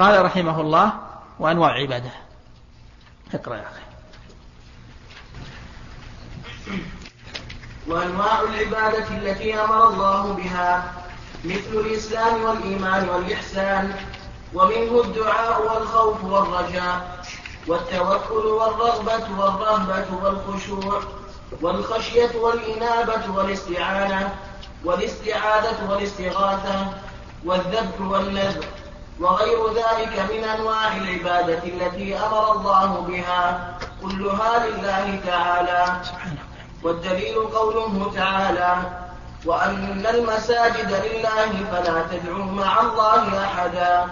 قال رحمه الله وأنواع عبادة. اقرأ يا أخي. وأنواع العبادة التي أمر الله بها مثل الإسلام والإيمان والإحسان ومنه الدعاء والخوف والرجاء والتوكل والرغبة والرهبة والخشوع والخشية والإنابة والاستعانة والاستعاذة والاستغاثة والذبح والنذر. وغير ذلك من أنواع العبادة التي أمر الله بها كلها لله تعالى. والدليل قوله تعالى وأن المساجد لله فلا تدعوا مع الله أحدا.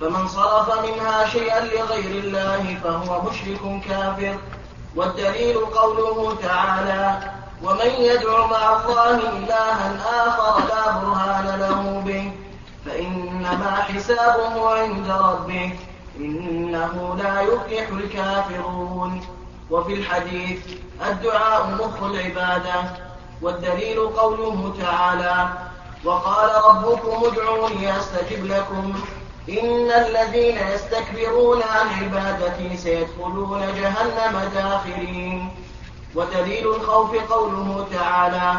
فمن صرف منها شيئا لغير الله فهو مشرك كافر. والدليل قوله تعالى ومن يدع مع الله إلها آخر لا برهان له به فإنما حسابه عند ربه إنه لا يفلح الكافرون. وفي الحديث الدعاء مخ العبادة والدليل قوله تعالى وقال ربكم ادعوني أستجب لكم. إن الذين يستكبرون عن عبادتي سيدخلون جهنم داخرين. ودليل الخوف قوله تعالى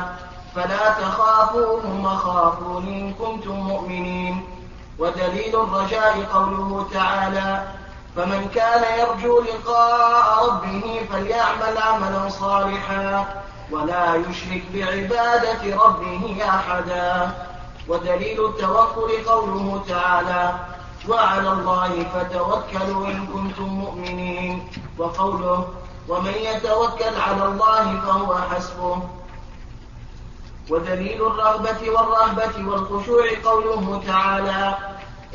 فلا تخافوهم وخافون إن كنتم مؤمنين. ودليل الرجاء قوله تعالى فمن كان يرجو لقاء ربه فليعمل عملا صالحا ولا يشرك بعبادة ربه أحدا ودليل التوكل قوله تعالى وعلى الله فتوكلوا إن كنتم مؤمنين وقوله ومن يتوكل على الله فهو حسبه ودليل الرغبة والرهبة والخشوع قوله تعالى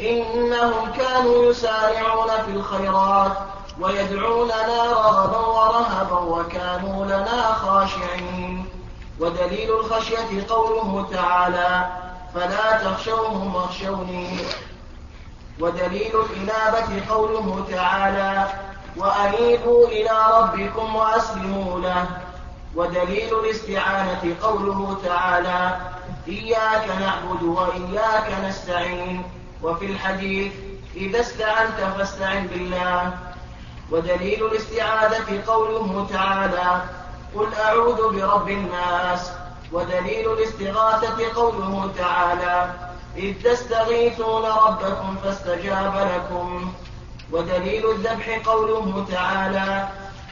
إنهم كانوا يسارعون في الخيرات ويدعوننا رغبا ورهبا وكانوا لنا خاشعين. ودليل الخشية قوله تعالى فلا تخشوهم واخشوني. ودليل الإنابة قوله تعالى وأنيبوا إلى ربكم وأسلموا له. ودليل الاستعانة قوله تعالى إياك نعبد وإياك نستعين. وفي الحديث إذا استعنت فاستعن بالله. ودليل الاستعاذة قوله تعالى قل أعوذ برب الناس. ودليل الاستغاثة قوله تعالى إذ تستغيثون ربكم فاستجاب لكم. ودليل الذبح قوله تعالى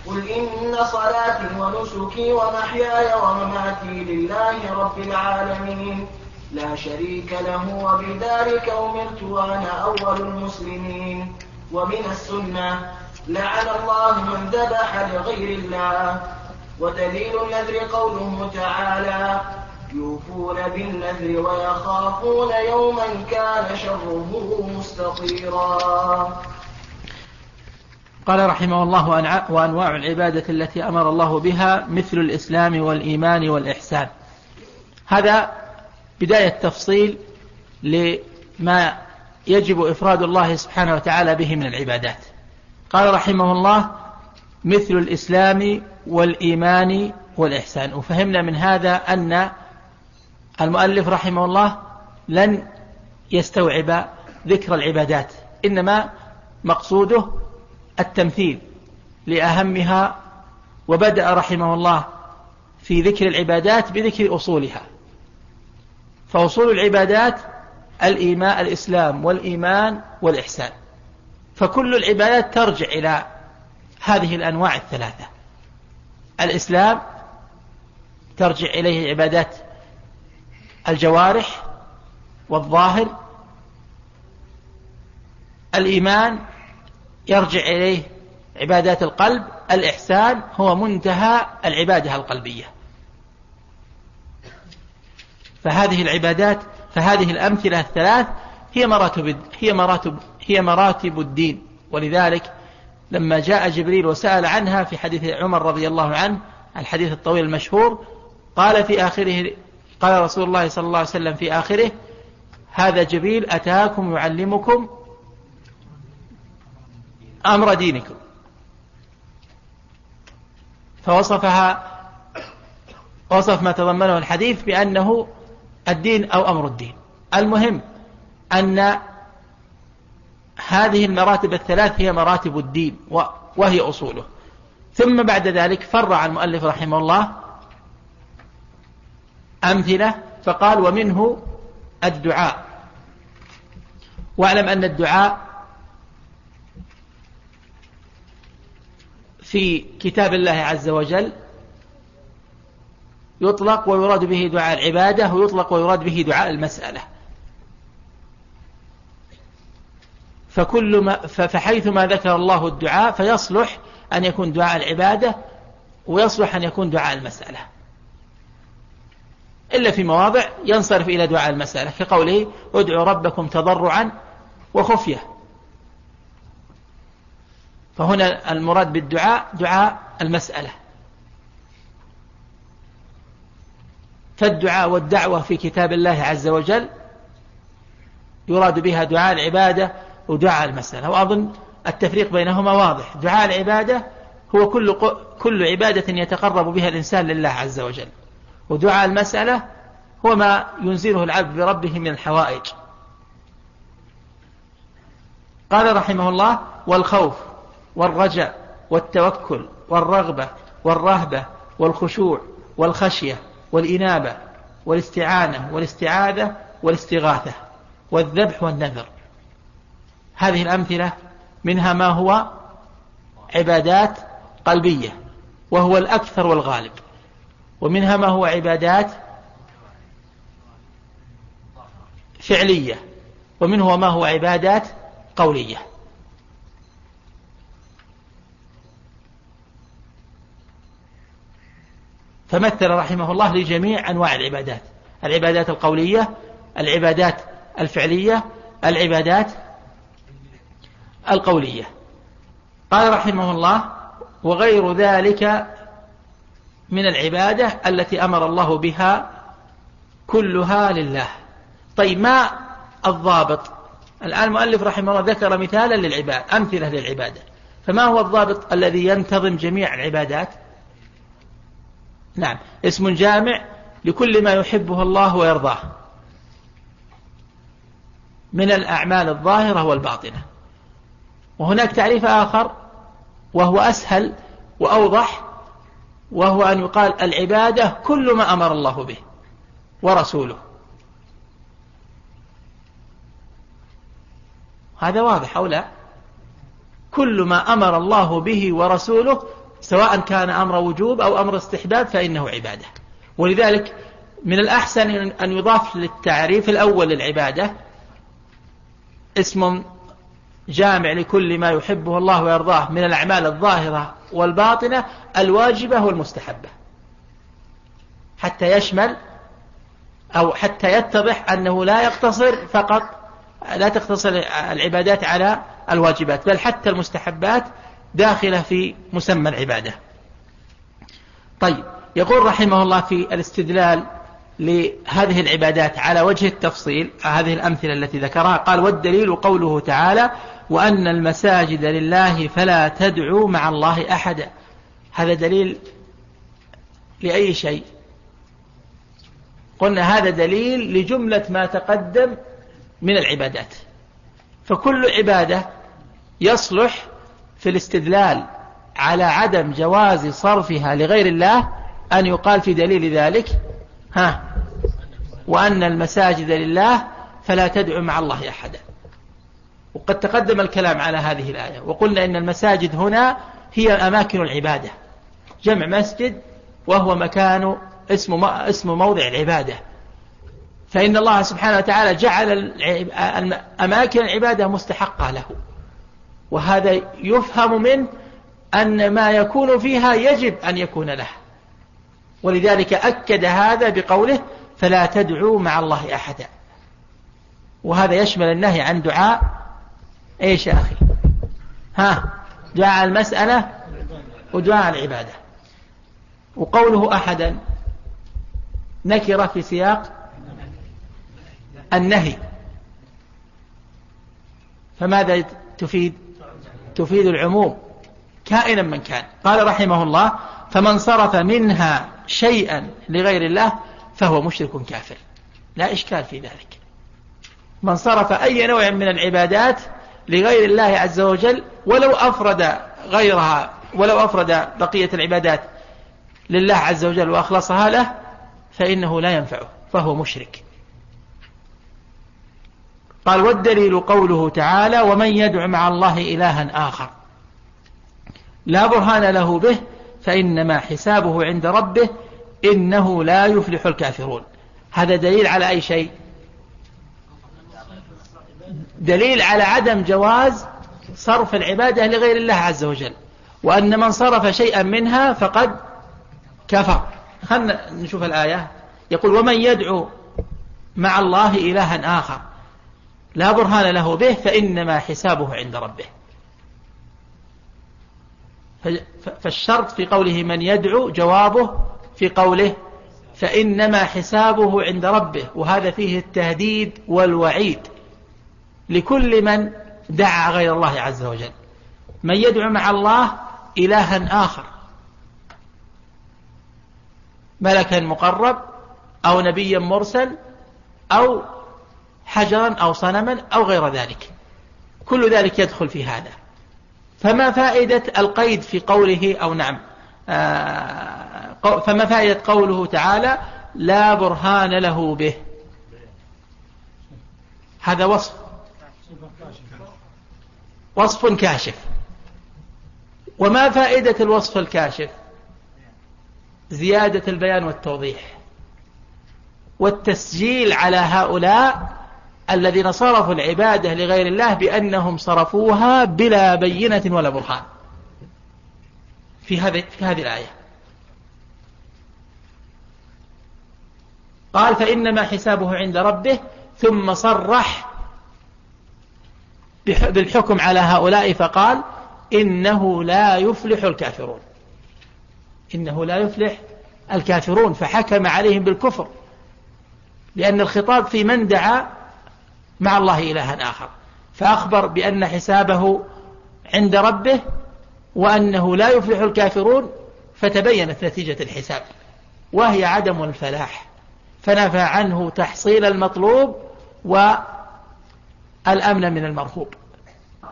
قل إن صلاتي ونسكي ومحياي ومماتي لله رب العالمين. لا شريك له وبذلك أمرت وأنا أول المسلمين. ومن السنة لعن الله من ذبح لغير الله. ودليل النذر قوله تعالى يوفون بالنذر ويخافون يوما كان شره مستطيرا. قال رحمه الله وأنواع العبادة التي أمر الله بها مثل الإسلام والإيمان والإحسان. هذا بداية تفصيل لما يجب إفراد الله سبحانه وتعالى به من العبادات. قال رحمه الله مثل الإسلام والإيمان والإحسان. وفهمنا من هذا أن المؤلف رحمه الله لن يستوعب ذكر العبادات إنما مقصوده التمثيل لأهمها وبدأ رحمه الله في ذكر العبادات بذكر أصولها. فأصول العبادات الإيمان الإسلام والإيمان والإحسان. فكل العبادات ترجع إلى هذه الأنواع الثلاثة. الإسلام ترجع إليه عبادات الجوارح والظاهر. الإيمان يرجع إليه عبادات القلب. الإحسان هو منتهى العبادة القلبية. فهذه العبادات فهذه الأمثلة الثلاث هي مراتب هي مراتب هي مراتب الدين. ولذلك لما جاء جبريل وسأل عنها في حديث عمر رضي الله عنه الحديث الطويل المشهور قال في آخره قال رسول الله صلى الله عليه وسلم في آخره هذا جبريل أتاكم يعلمكم أمر دينكم. فوصفها وصف ما تضمنه الحديث بأنه الدين أو أمر الدين. المهم أن هذه المراتب الثلاث هي مراتب الدين وهي أصوله. ثم بعد ذلك فرع المؤلف رحمه الله أمثلة فقال ومنه الدعاء. واعلم أن الدعاء في كتاب الله عز وجل يطلق ويراد به دعاء العبادة ويطلق ويراد به دعاء المسألة. فكل ما فحيث ما ذكر الله الدعاء فيصلح أن يكون دعاء العبادة ويصلح أن يكون دعاء المسألة. إلا في مواضع ينصرف إلى دعاء المسألة كقوله ادعوا ربكم تضرعا وخفية. فهنا المراد بالدعاء دعاء المسألة. فالدعاء والدعوة في كتاب الله عز وجل يراد بها دعاء العبادة ودعاء المسألة. وأظن التفريق بينهما واضح. دعاء العبادة هو كل, كل عبادة يتقرب بها الإنسان لله عز وجل. ودعاء المسألة هو ما ينزله العبد بربه من الحوائج. قال رحمه الله والخوف والرجاء والتوكل والرغبة والرهبة والخشوع والخشية والإنابة والاستعانة والاستعاذة والاستغاثة والذبح والنذر. هذه الأمثلة منها ما هو عبادات قلبية وهو الأكثر والغالب. ومنها ما هو عبادات فعلية ومنه ما هو عبادات قولية. فمثل رحمه الله لجميع أنواع العبادات. العبادات القولية العبادات الفعلية العبادات القولية. قال رحمه الله وغير ذلك من العبادة التي أمر الله بها كلها لله. طيب ما الضابط؟ الآن المؤلف رحمه الله ذكر مثالا للعباد أمثلة للعبادة. فما هو الضابط الذي ينتظم جميع العبادات؟ نعم. اسم جامع لكل ما يحبه الله ويرضاه. من الأعمال الظاهرة والباطنة. وهناك تعريف آخر وهو أسهل وأوضح وهو أن يقال العبادة كل ما أمر الله به ورسوله. هذا واضح أو لا؟ كل ما أمر الله به ورسوله سواء كان أمر وجوب أو أمر استحباب فإنه عبادة. ولذلك من الأحسن أن يضاف للتعريف الأول للعبادة اسم جامع لكل ما يحبه الله ويرضاه من الأعمال الظاهرة والباطنة الواجبة والمستحبة. حتى يشمل أو حتى يتضح أنه لا يقتصر فقط لا تقتصر العبادات على الواجبات بل حتى المستحبات داخلة في مسمى العبادة. طيب يقول رحمه الله في الاستدلال لهذه العبادات على وجه التفصيل هذه الأمثلة التي ذكرها قال والدليل قوله تعالى وأن المساجد لله فلا تدعوا مع الله أحدا هذا دليل لأي شيء؟ قلنا هذا دليل لجملة ما تقدم من العبادات. فكل عبادة يصلح في الاستدلال على عدم جواز صرفها لغير الله أن يقال في دليل ذلك ها وأن المساجد لله فلا تدعو مع الله أحدا. وقد تقدم الكلام على هذه الآية وقلنا إن المساجد هنا هي أماكن العبادة جمع مسجد وهو مكان اسم موضع العبادة. فإن الله سبحانه وتعالى جعل أماكن العبادة مستحقة له. وهذا يفهم منه أن ما يكون فيها يجب أن يكون له. ولذلك أكد هذا بقوله فلا تدعوا مع الله أحدا. وهذا يشمل النهي عن دعاء إيش يا أخي؟ ها دعاء المسألة ودعاء العبادة. وقوله أحدا نكرة في سياق النهي. فماذا تفيد؟ تفيد العموم. كائنا من كان. قال رحمه الله فمن صرف منها شيئا لغير الله فهو مشرك كافر. لا إشكال في ذلك. من صرف أي نوع من العبادات لغير الله عز وجل ولو أفرد غيرها ولو أفرد بقية العبادات لله عز وجل وأخلصها له فإنه لا ينفعه فهو مشرك. قال والدليل قوله تعالى ومن يدع مع الله إلها آخر. لا برهان له به فإنما حسابه عند ربه إنه لا يفلح الكافرون. هذا دليل على أي شيء؟ دليل على عدم جواز صرف العبادة لغير الله عز وجل. وأن من صرف شيئا منها فقد كفر. خلنا نشوف الآية. يقول ومن يدعو مع الله إلها آخر. لا برهان له به فإنما حسابه عند ربه. فالشرط في قوله من يدعو جوابه في قوله فإنما حسابه عند ربه وهذا فيه التهديد والوعيد لكل من دعا غير الله عز وجل. من يدعو مع الله إلها آخر. ملكا مقرب أو نبيا مرسل أو حجرا أو صنما أو غير ذلك. كل ذلك يدخل في هذا. فما فائدة القيد في قوله أو نعم آه، فما فائدة قوله تعالى لا برهان له به. هذا وصف. وصف كاشف. وما فائدة الوصف الكاشف؟ زيادة البيان والتوضيح. والتسجيل على هؤلاء الذين صرفوا العبادة لغير الله بأنهم صرفوها بلا بينة ولا برهان. في هذه في هذه الآية. قال فإنما حسابه عند ربه ثم صرح بالحكم على هؤلاء فقال إنه لا يفلح الكافرون. إنه لا يفلح الكافرون. فحكم عليهم بالكفر. لأن الخطاب في من دعا مع الله إلها آخر. فأخبر بأن حسابه عند ربه وأنه لا يفلح الكافرون فتبينت نتيجة الحساب. وهي عدم الفلاح. فنفى عنه تحصيل المطلوب والأمن من المرهوب.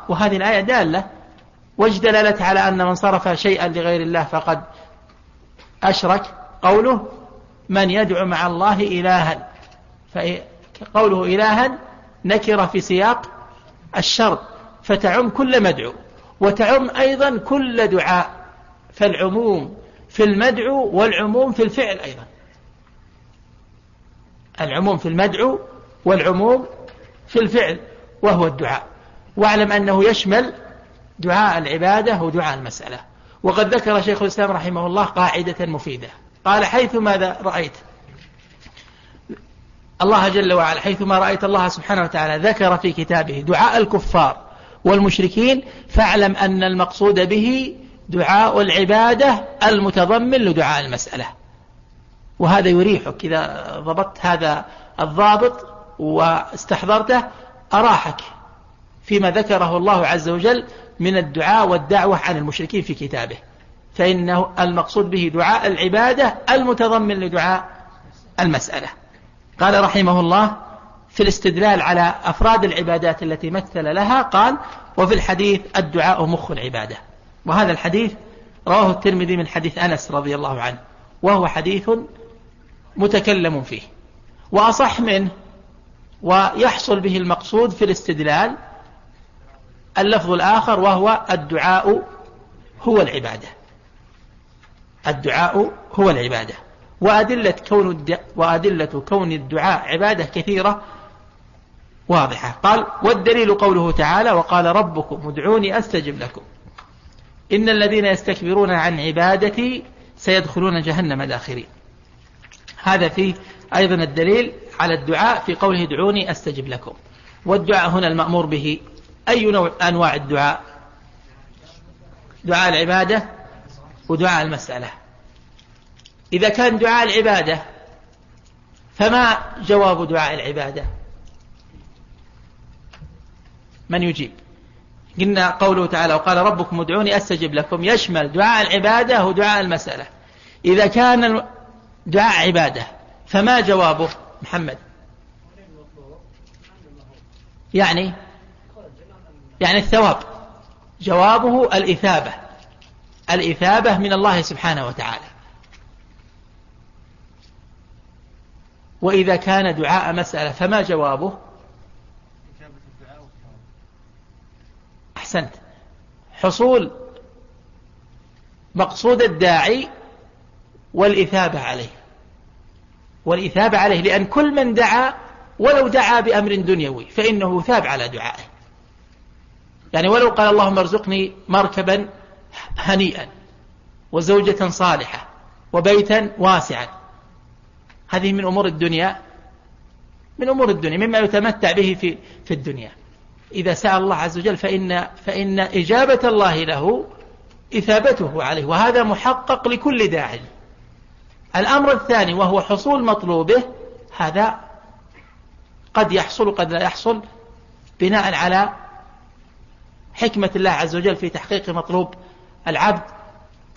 وهذه الآية دالة. واجدللت على أن من صرف شيئا لغير الله فقد أشرك. قوله من يدعو مع الله إلها. فقوله إلها نكرة في سياق الشرط فتعم كل مدعو وتعم أيضا كل دعاء فالعموم في المدعو والعموم في الفعل أيضا. العموم في المدعو والعموم في الفعل وهو الدعاء. واعلم أنه يشمل دعاء العبادة ودعاء المسألة. وقد ذكر شيخ الإسلام رحمه الله قاعدة مفيدة. قال حيث ماذا رأيت؟ الله جل وعلا حيثما رأيت الله سبحانه وتعالى ذكر في كتابه دعاء الكفار والمشركين فاعلم أن المقصود به دعاء العبادة المتضمن لدعاء المسألة. وهذا يريحك إذا ضبطت هذا الضابط واستحضرته أراحك فيما ذكره الله عز وجل من الدعاء والدعوة عن المشركين في كتابه. فإنه المقصود به دعاء العبادة المتضمن لدعاء المسألة. قال رحمه الله في الاستدلال على أفراد العبادات التي مثل لها قال وفي الحديث الدعاء مخ العبادة. وهذا الحديث رواه الترمذي من حديث أنس رضي الله عنه وهو حديث متكلم فيه. وأصح منه ويحصل به المقصود في الاستدلال اللفظ الآخر وهو الدعاء هو العبادة. الدعاء هو العبادة. وأدلة كون الدعاء وأدلة كون الدعاء عبادة كثيرة واضحة. قال والدليل قوله تعالى وقال ربكم ادعوني أستجب لكم. إن الذين يستكبرون عن عبادتي سيدخلون جهنم داخرين. هذا فيه أيضا الدليل على الدعاء في قوله ادعوني أستجب لكم. والدعاء هنا المأمور به أي نوع أنواع الدعاء؟ دعاء العبادة ودعاء المسألة. إذا كان دعاء العبادة فما جواب دعاء العبادة؟ من يجيب؟ قلنا قوله تعالى وقال ربكم ادعوني أستجب لكم. يشمل دعاء العبادة ودعاء المسألة. إذا كان دعاء عبادة فما جوابه محمد؟ يعني؟ يعني الثواب. جوابه الإثابة. الإثابة من الله سبحانه وتعالى. وإذا كان دعاء مسألة فما جوابه؟ أحسنت. حصول مقصود الداعي والإثابة عليه. والإثابة عليه لأن كل من دعا ولو دعا بأمر دنيوي فإنه ثاب على دعائه. يعني ولو قال اللهم ارزقني مركبا هنيئا وزوجة صالحة وبيتا واسعا. هذه من أمور الدنيا من أمور الدنيا مما يتمتع به في في الدنيا. إذا سأل الله عز وجل فإن فإن إجابة الله له إثابته عليه وهذا محقق لكل داعي الأمر الثاني وهو حصول مطلوبه هذا قد يحصل وقد لا يحصل بناء على حكمة الله عز وجل في تحقيق مطلوب العبد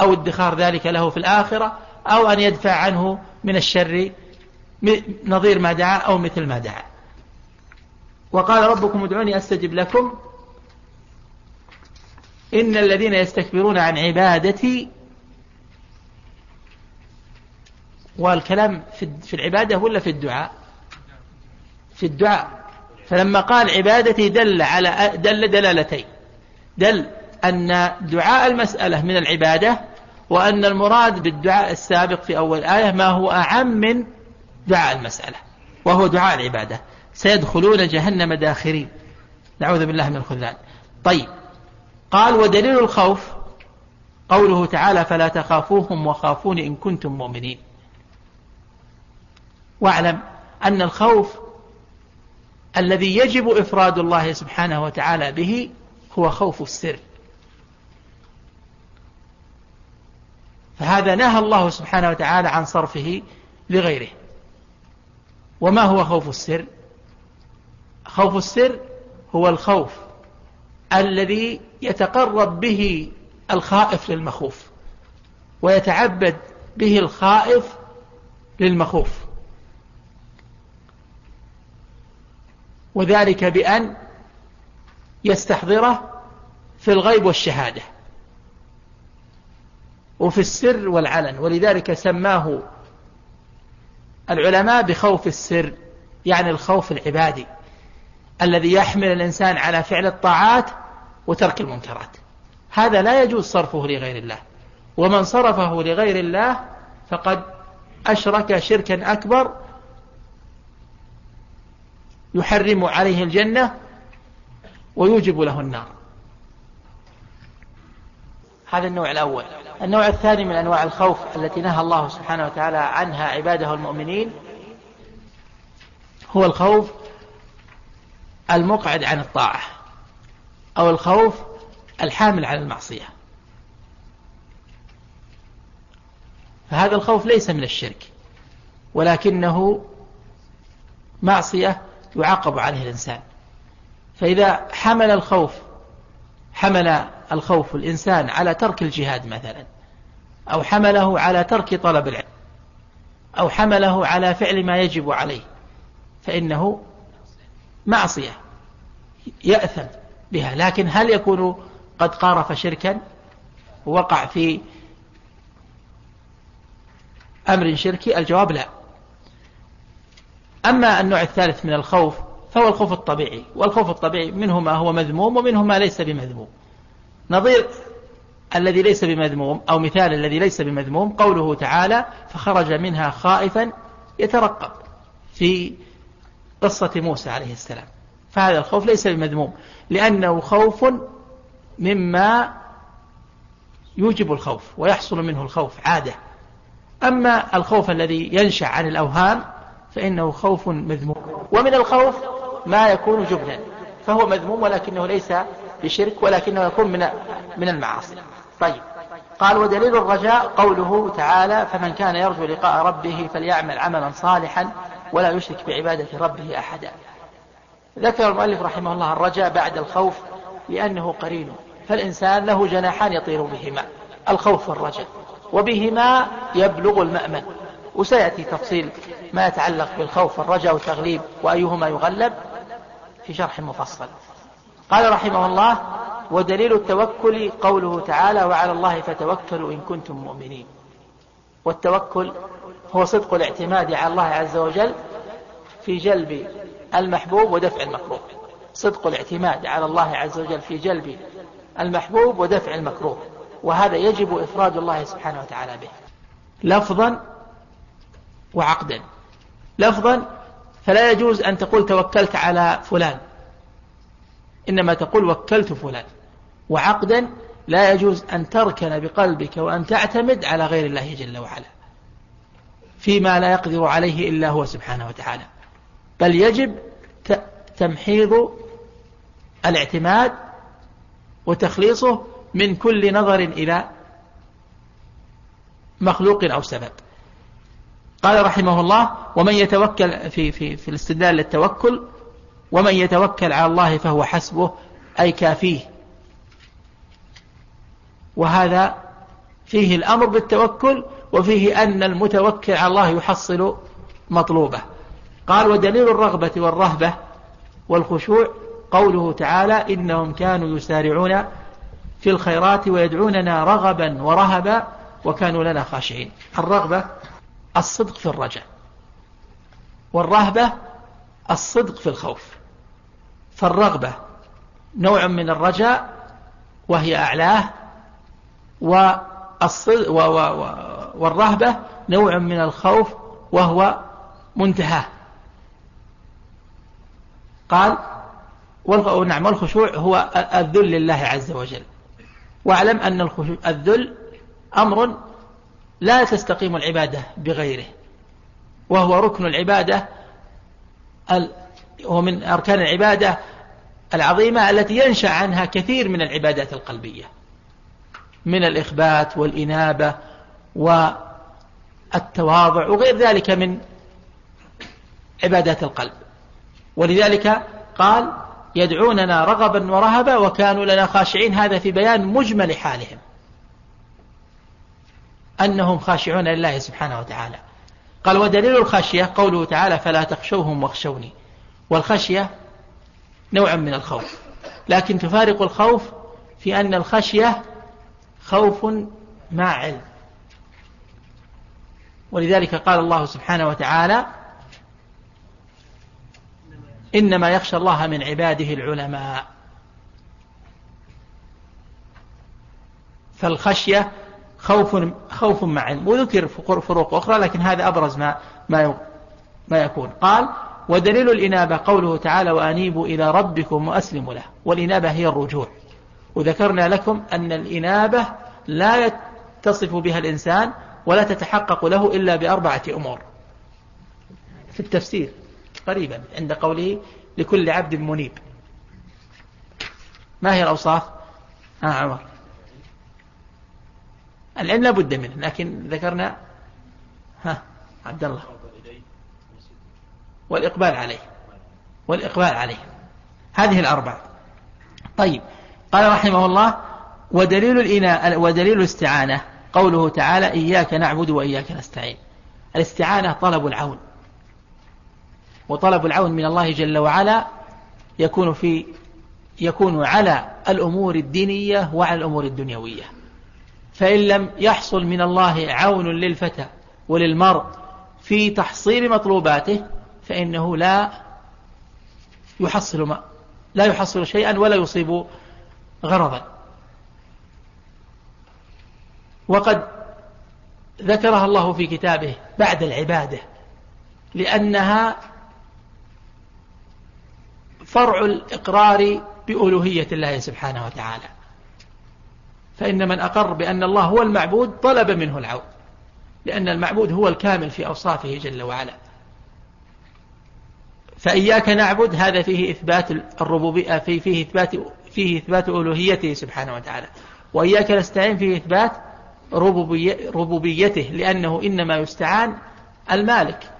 أو ادخار ذلك له في الآخرة أو أن يدفع عنه من الشر نظير ما دعا أو مثل ما دعا. وقال ربكم ادعوني أستجب لكم. إن الذين يستكبرون عن عبادتي والكلام في العبادة ولا في الدعاء؟ في الدعاء. فلما قال عبادتي دل على دل دلالتين. دل أن دعاء المسألة من العبادة وأن المراد بالدعاء السابق في أول آية ما هو أعم من دعاء المسألة وهو دعاء العبادة. سيدخلون جهنم داخرين. نعوذ بالله من الخذلان. طيب قال ودليل الخوف قوله تعالى فلا تخافوهم وخافون إن كنتم مؤمنين واعلم أن الخوف الذي يجب إفراد الله سبحانه وتعالى به هو خوف السر. فهذا نهى الله سبحانه وتعالى عن صرفه لغيره. وما هو خوف السر؟ خوف السر هو الخوف الذي يتقرب به الخائف للمخوف ويتعبد به الخائف للمخوف. وذلك بأن يستحضره في الغيب والشهادة وفي السر والعلن ولذلك سماه العلماء بخوف السر يعني الخوف العبادي الذي يحمل الإنسان على فعل الطاعات وترك المنكرات. هذا لا يجوز صرفه لغير الله. ومن صرفه لغير الله فقد أشرك شركا أكبر يحرم عليه الجنة ويوجب له النار. هذا النوع الأول. النوع الثاني من أنواع الخوف التي نهى الله سبحانه وتعالى عنها عباده المؤمنين هو الخوف المقعد عن الطاعة أو الخوف الحامل على المعصية. فهذا الخوف ليس من الشرك ولكنه معصية يعاقب عليه الإنسان. فإذا حمل الخوف حمل الخوف الإنسان على ترك الجهاد مثلا أو حمله على ترك طلب العلم أو حمله على فعل ما يجب عليه فإنه معصية يأثم بها. لكن هل يكون قد قارف شركا؟ وقع في أمر شركي؟ الجواب لا. أما النوع الثالث من الخوف فهو الخوف الطبيعي. والخوف الطبيعي منه ما هو مذموم ومنه ما ليس بمذموم. نظير الذي ليس بمذموم أو مثال الذي ليس بمذموم قوله تعالى فخرج منها خائفا يترقب في قصة موسى عليه السلام. فهذا الخوف ليس بمذموم لأنه خوف مما يوجب الخوف ويحصل منه الخوف عادة. أما الخوف الذي ينشأ عن الأوهام فإنه خوف مذموم. ومن الخوف ما يكون جبنا فهو مذموم ولكنه ليس بشرك ولكنه يكون من من المعاصي. طيب. قال ودليل الرجاء قوله تعالى فمن كان يرجو لقاء ربه فليعمل عملا صالحا ولا يشرك بعبادة ربه أحدا. ذكر المؤلف رحمه الله الرجاء بعد الخوف لأنه قرين. فالإنسان له جناحان يطير بهما. الخوف والرجاء. وبهما يبلغ المأمن. وسيأتي تفصيل ما يتعلق بالخوف والرجاء والتغليب وأيهما يغلب في شرح مفصل. قال رحمه الله ودليل التوكل قوله تعالى وعلى الله فتوكلوا إن كنتم مؤمنين والتوكل هو صدق الاعتماد على الله عز وجل في جلب المحبوب ودفع المكروه. صدق الاعتماد على الله عز وجل في جلب المحبوب ودفع المكروه. وهذا يجب إفراد الله سبحانه وتعالى به. لفظا وعقدا. لفظا فلا يجوز أن تقول توكلت على فلان إنما تقول وكلت فلان. وعقدا لا يجوز أن تركن بقلبك وأن تعتمد على غير الله جل وعلا. فيما لا يقدر عليه إلا هو سبحانه وتعالى. بل يجب تمحيض الاعتماد وتخليصه من كل نظر إلى مخلوق أو سبب. قال رحمه الله ومن يتوكل في, في, في الاستدلال للتوكل ومن يتوكل على الله فهو حسبه أي كافيه. وهذا فيه الأمر بالتوكل وفيه أن المتوكل على الله يحصل مطلوبه. قال ودليل الرغبة والرهبة والخشوع قوله تعالى إنهم كانوا يسارعون في الخيرات ويدعوننا رغبا ورهبا وكانوا لنا خاشعين. الرغبة الصدق في الرجاء والرهبة الصدق في الخوف. فالرغبة نوع من الرجاء وهي أعلاه والرهبة نوع من الخوف وهو منتهاه قال نعم والخشوع هو الذل لله عز وجل. واعلم أن الذل أمر لا تستقيم العبادة بغيره وهو ركن العبادة هو من أركان العبادة العظيمة التي ينشأ عنها كثير من العبادات القلبية من الإخبات والإنابة والتواضع وغير ذلك من عبادات القلب. ولذلك قال يدعوننا رغبا ورهبا وكانوا لنا خاشعين. هذا في بيان مجمل حالهم. أنهم خاشعون لله سبحانه وتعالى. قال ودليل الخشية قوله تعالى فلا تخشوهم واخشوني. والخشية نوع من الخوف. لكن تفارق الخوف في أن الخشية خوف مع علم ولذلك قال الله سبحانه وتعالى إنما يخشى الله من عباده العلماء. فالخشية خوف خوف مع علم وذكر فروق أخرى لكن هذا أبرز ما ما ما يكون. قال ودليل الإنابة قوله تعالى وأنيبوا إلى ربكم وأسلموا له والإنابة هي الرجوع. وذكرنا لكم أن الإنابة لا يتصف بها الإنسان ولا تتحقق له إلا بأربعة أمور. في التفسير قريبا عند قوله لكل عبد منيب. ما هي الأوصاف؟ آه عمر. العلم لا بد منه لكن ذكرنا ها عبد الله. والإقبال عليه. والإقبال عليه. هذه الأربع طيب. قال رحمه الله ودليل الإناء ودليل الاستعانة. قوله تعالى إياك نعبد وإياك نستعين الاستعانة طلب العون. وطلب العون من الله جل وعلا يكون في يكون على الأمور الدينية وعلى الأمور الدنيوية. فإن لم يحصل من الله عون للفتى وللمرء في تحصيل مطلوباته فإنه لا يحصل ما لا يحصل شيئا ولا يصيب غرضا. وقد ذكرها الله في كتابه بعد العبادة لأنها فرع الإقرار بألوهية الله سبحانه وتعالى. فإن من أقر بأن الله هو المعبود طلب منه العون لأن المعبود هو الكامل في أوصافه جل وعلا. فإياك نعبد هذا فيه إثبات الربوبية فيه, فيه إثبات فيه إثبات ألوهيته سبحانه وتعالى. وإياك نستعين فيه إثبات ربوبيته لأنه إنما يستعان المالك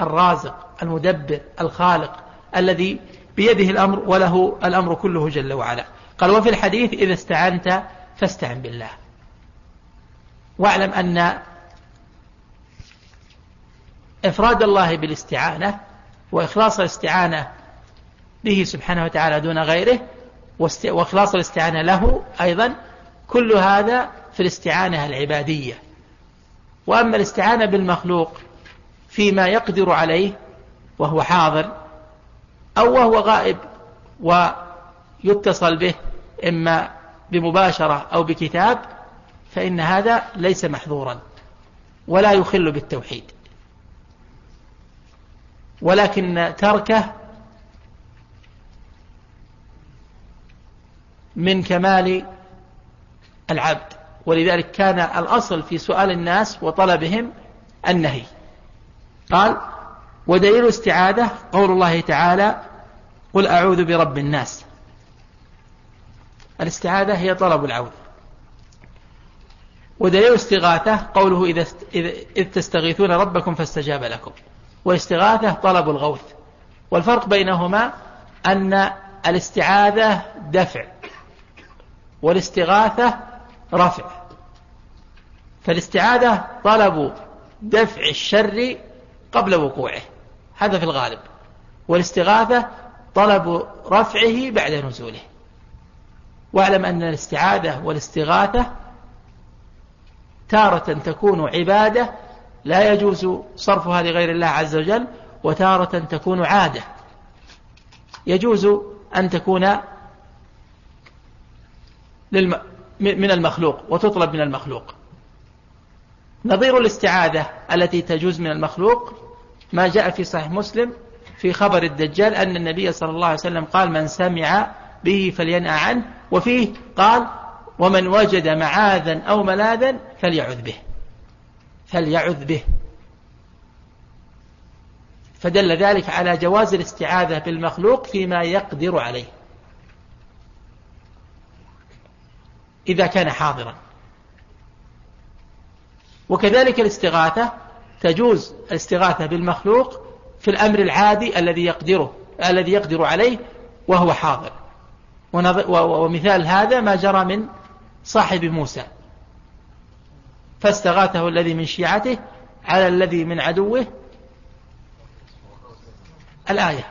الرازق المدبر الخالق الذي بيده الأمر وله الأمر كله جل وعلا. قال وفي الحديث إذا استعنت فاستعن بالله. واعلم أن إفراد الله بالاستعانة وإخلاص الاستعانة به سبحانه وتعالى دون غيره وإخلاص الاستعانة له أيضا كل هذا في الاستعانة العبادية. وأما الاستعانة بالمخلوق فيما يقدر عليه وهو حاضر أو وهو غائب ويتصل به إما بمباشرة أو بكتاب فإن هذا ليس محظورا ولا يخل بالتوحيد. ولكن تركه من كمال العبد. ولذلك كان الأصل في سؤال الناس وطلبهم النهي. قال ودليل استعاذة قول الله تعالى قل أعوذ برب الناس الاستعاذة هي طلب العوذ ودليل استغاثة قوله إذا إذ تستغيثون ربكم فاستجاب لكم والاستغاثة طلب الغوث. والفرق بينهما أن الاستعاذة دفع والاستغاثة رفع. فالاستعاذة طلب دفع الشر قبل وقوعه. هذا في الغالب. والاستغاثة طلب رفعه بعد نزوله. واعلم أن الاستعاذة والاستغاثة تارة تكون عبادة لا يجوز صرفها لغير الله عز وجل وتارة تكون عادة. يجوز أن تكون من المخلوق وتطلب من المخلوق. نظير الاستعاذة التي تجوز من المخلوق ما جاء في صحيح مسلم في خبر الدجال أن النبي صلى الله عليه وسلم قال من سمع به فلينأى عنه وفيه قال ومن وجد معاذا أو ملاذا فليعذ به. فليعذ به. فدل ذلك على جواز الاستعاذة بالمخلوق فيما يقدر عليه. إذا كان حاضرا. وكذلك الاستغاثة تجوز الاستغاثة بالمخلوق في الأمر العادي الذي يقدره الذي يقدر عليه وهو حاضر. ومثال هذا ما جرى من صاحب موسى. فاستغاثه الذي من شيعته على الذي من عدوه. الآية.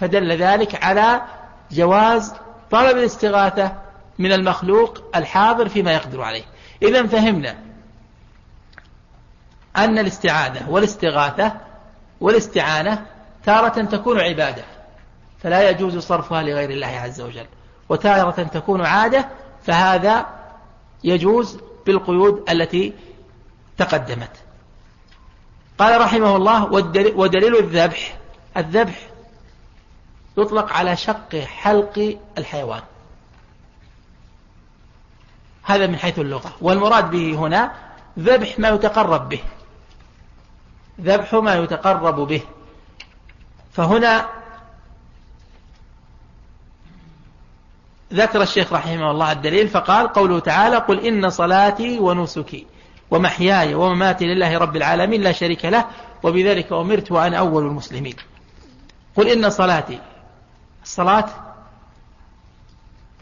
فدل ذلك على جواز طلب الاستغاثة من المخلوق الحاضر فيما يقدر عليه. إذا فهمنا أن الاستعاذة والاستغاثة والاستعانة تارة تكون عبادة فلا يجوز صرفها لغير الله عز وجل. وتارة تكون عادة فهذا يجوز بالقيود التي تقدمت. قال رحمه الله ودليل الذبح. الذبح يطلق على شق حلق الحيوان. هذا من حيث اللغة. والمراد به هنا ذبح ما يتقرب به. ذبح ما يتقرب به. فهنا ذكر الشيخ رحمه الله الدليل فقال قوله تعالى قل إن صلاتي ونسكي ومحياي ومماتي لله رب العالمين لا شريك له وبذلك أمرت وأنا أول المسلمين. قل إن صلاتي. الصلاة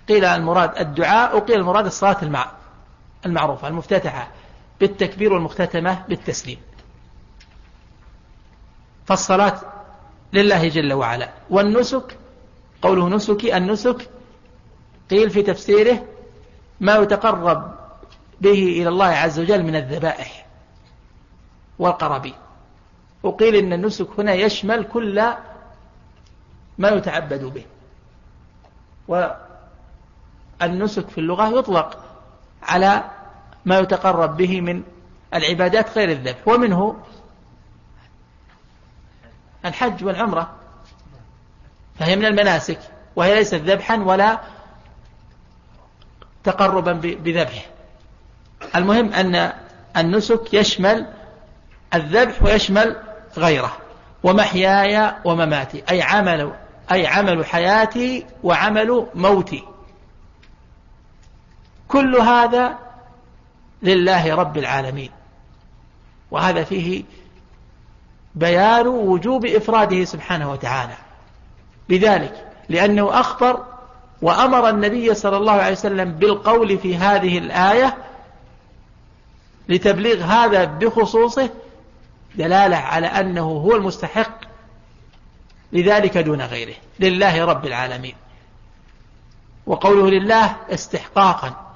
قيل المراد الدعاء وقيل المراد الصلاة المعروفة المفتتحة بالتكبير والمختتمة بالتسليم. فالصلاة لله جل وعلا. والنسك قوله نسكي النسك قيل في تفسيره ما يتقرب به إلى الله عز وجل من الذبائح والقرابين. وقيل إن النسك هنا يشمل كل ما يتعبد به. والنسك في اللغة يطلق على ما يتقرب به من العبادات غير الذبح ومنه الحج والعمرة. فهي من المناسك وهي ليست ذبحا ولا تقربا بذبحه. المهم أن النسك يشمل الذبح ويشمل غيره ومحياي ومماتي أي عمل أي عمل حياتي وعمل موتي. كل هذا لله رب العالمين. وهذا فيه بيان وجوب إفراده سبحانه وتعالى. بذلك لأنه أخبر وأمر النبي صلى الله عليه وسلم بالقول في هذه الآية لتبليغ هذا بخصوصه دلالة على أنه هو المستحق لذلك دون غيره. لله رب العالمين. وقوله لله استحقاقا.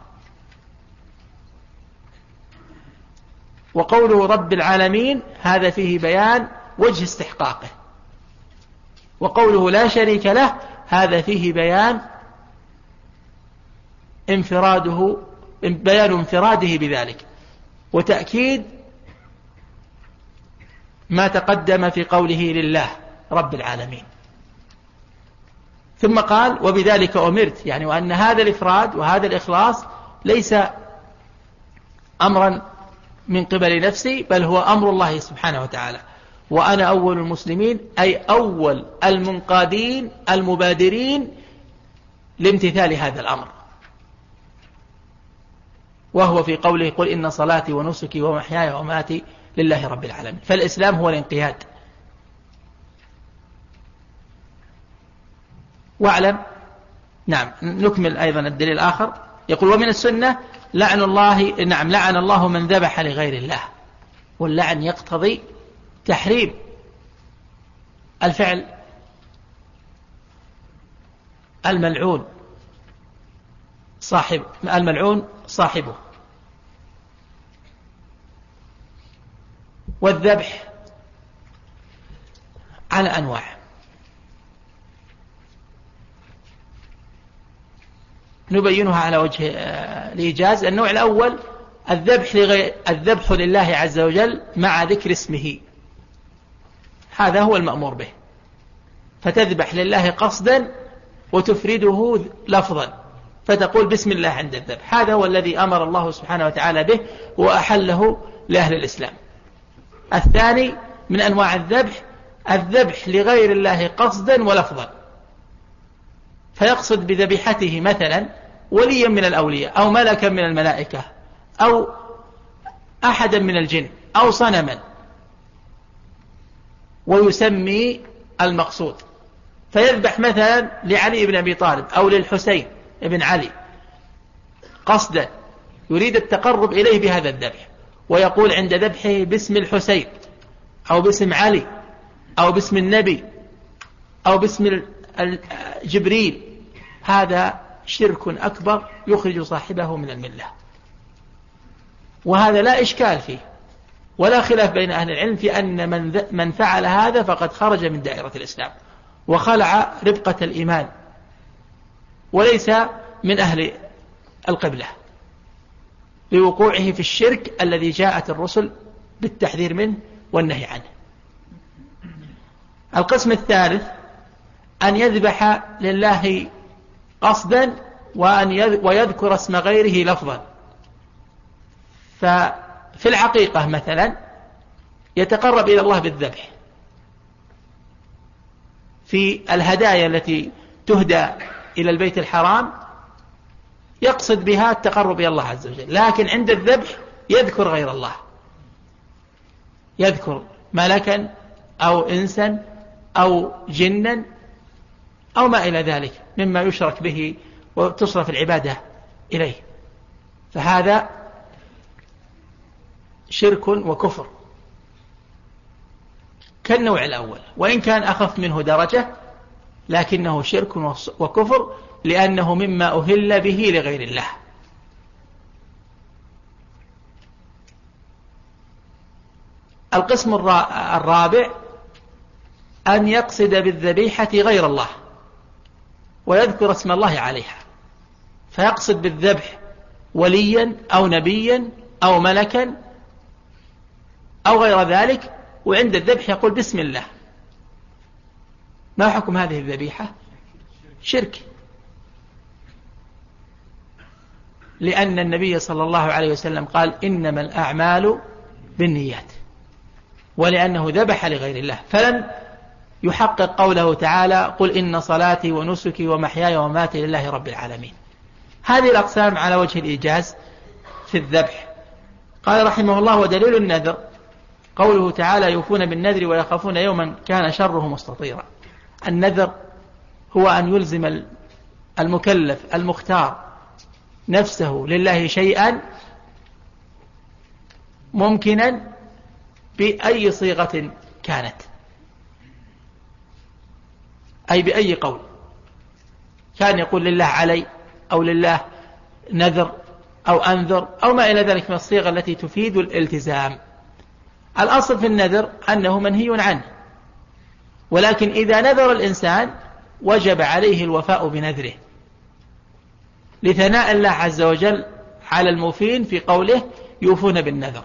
وقوله رب العالمين هذا فيه بيان وجه استحقاقه. وقوله لا شريك له هذا فيه بيان انفراده بيان انفراده بذلك. وتأكيد ما تقدم في قوله لله رب العالمين. ثم قال وبذلك أمرت. يعني وأن هذا الإفراد وهذا الإخلاص ليس أمرا من قبل نفسي بل هو أمر الله سبحانه وتعالى. وأنا أول المسلمين أي أول المنقادين المبادرين لامتثال هذا الأمر. وهو في قوله قل إن صلاتي ونسكي ومحياي وماتي لله رب العالمين. فالإسلام هو الانقياد واعلم؟ نعم. نكمل أيضا الدليل الآخر. يقول ومن السنة لعن الله نعم لعن الله من ذبح لغير الله. واللعن يقتضي تحريم الفعل الملعون صاحب الملعون صاحبه. والذبح على أنواع. نبينها على وجه آه، الإيجاز. النوع الأول الذبح, لغير الذبح لله عز وجل مع ذكر اسمه. هذا هو المأمور به. فتذبح لله قصدا وتفرده لفظا. فتقول بسم الله عند الذبح. هذا هو الذي أمر الله سبحانه وتعالى به وأحله لأهل الإسلام. الثاني من أنواع الذبح الذبح لغير الله قصدا ولفظا. فيقصد بذبيحته مثلا وليا من الأولياء أو ملكا من الملائكة أو أحدا من الجن أو صنما. ويسمي المقصود. فيذبح مثلا لعلي بن أبي طالب أو للحسين بن علي. قصدا يريد التقرب إليه بهذا الذبح. ويقول عند ذبحه باسم الحسين أو باسم علي أو باسم النبي أو باسم جبريل. هذا شرك أكبر يخرج صاحبه من الملة. وهذا لا إشكال فيه ولا خلاف بين أهل العلم في أن من, من فعل هذا فقد خرج من دائرة الإسلام وخلع ربقة الإيمان وليس من أهل القبلة. لوقوعه في الشرك الذي جاءت الرسل بالتحذير منه والنهي عنه. القسم الثالث أن يذبح لله قصدا وأن ويذكر اسم غيره لفظا. ففي العقيقة مثلا يتقرب إلى الله بالذبح. في الهدايا التي تهدى إلى البيت الحرام يقصد بها التقرب إلى الله عز وجل. لكن عند الذبح يذكر غير الله. يذكر ملكا أو إنسا أو جنا أو ما إلى ذلك مما يشرك به وتصرف العبادة إليه. فهذا شرك وكفر. كالنوع الأول. وإن كان أخف منه درجة لكنه شرك وكفر لأنه مما أهل به لغير الله. القسم الرابع أن يقصد بالذبيحة غير الله ويذكر اسم الله عليها. فيقصد بالذبح وليا أو نبيا أو ملكا أو غير ذلك وعند الذبح يقول بسم الله. ما حكم هذه الذبيحة؟ شرك. لأن النبي صلى الله عليه وسلم قال إنما الأعمال بالنيات ولأنه ذبح لغير الله. فلم يحقق قوله تعالى قل إن صلاتي ونسكي ومحياي وماتي لله رب العالمين. هذه الأقسام على وجه الإيجاز في الذبح. قال رحمه الله ودليل النذر. قوله تعالى يوفون بالنذر ويخافون يوما كان شره مستطيرا. النذر هو أن يلزم المكلف المختار نفسه لله شيئا ممكنا بأي صيغة كانت. أي بأي قول؟ كان يقول لله علي أو لله نذر أو أنذر أو ما إلى ذلك من الصيغة التي تفيد الالتزام. الأصل في النذر أنه منهي عنه ولكن إذا نذر الإنسان وجب عليه الوفاء بنذره. لثناء الله عز وجل على الموفين في قوله يوفون بالنذر.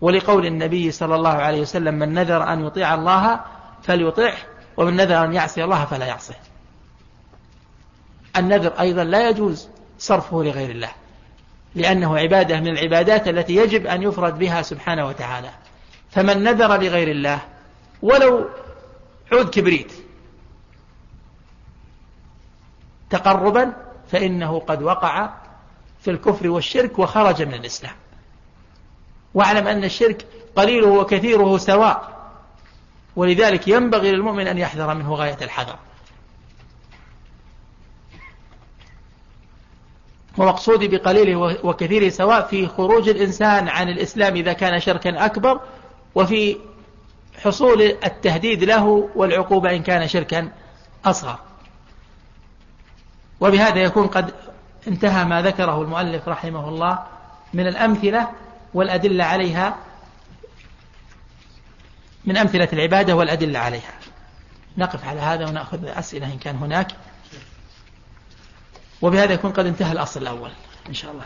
ولقول النبي صلى الله عليه وسلم من نذر أن يطيع الله فليطعه ومن نذر أن يعصي الله فلا يعصيه. النذر أيضا لا يجوز صرفه لغير الله لأنه عبادة من العبادات التي يجب أن يفرد بها سبحانه وتعالى. فمن نذر لغير الله ولو عود كبريت تقربا فإنه قد وقع في الكفر والشرك وخرج من الإسلام. واعلم أن الشرك قليله وكثيره سواء ولذلك ينبغي للمؤمن أن يحذر منه غاية الحذر. ومقصودي بقليله وكثيره سواء في خروج الإنسان عن الإسلام إذا كان شركا أكبر وفي حصول التهديد له والعقوبة إن كان شركا أصغر. وبهذا يكون قد انتهى ما ذكره المؤلف رحمه الله من الأمثلة والأدلة عليها من أمثلة العبادة والأدلة عليها. نقف على هذا ونأخذ أسئلة إن كان هناك. وبهذا يكون قد انتهى الأصل الأول إن شاء الله.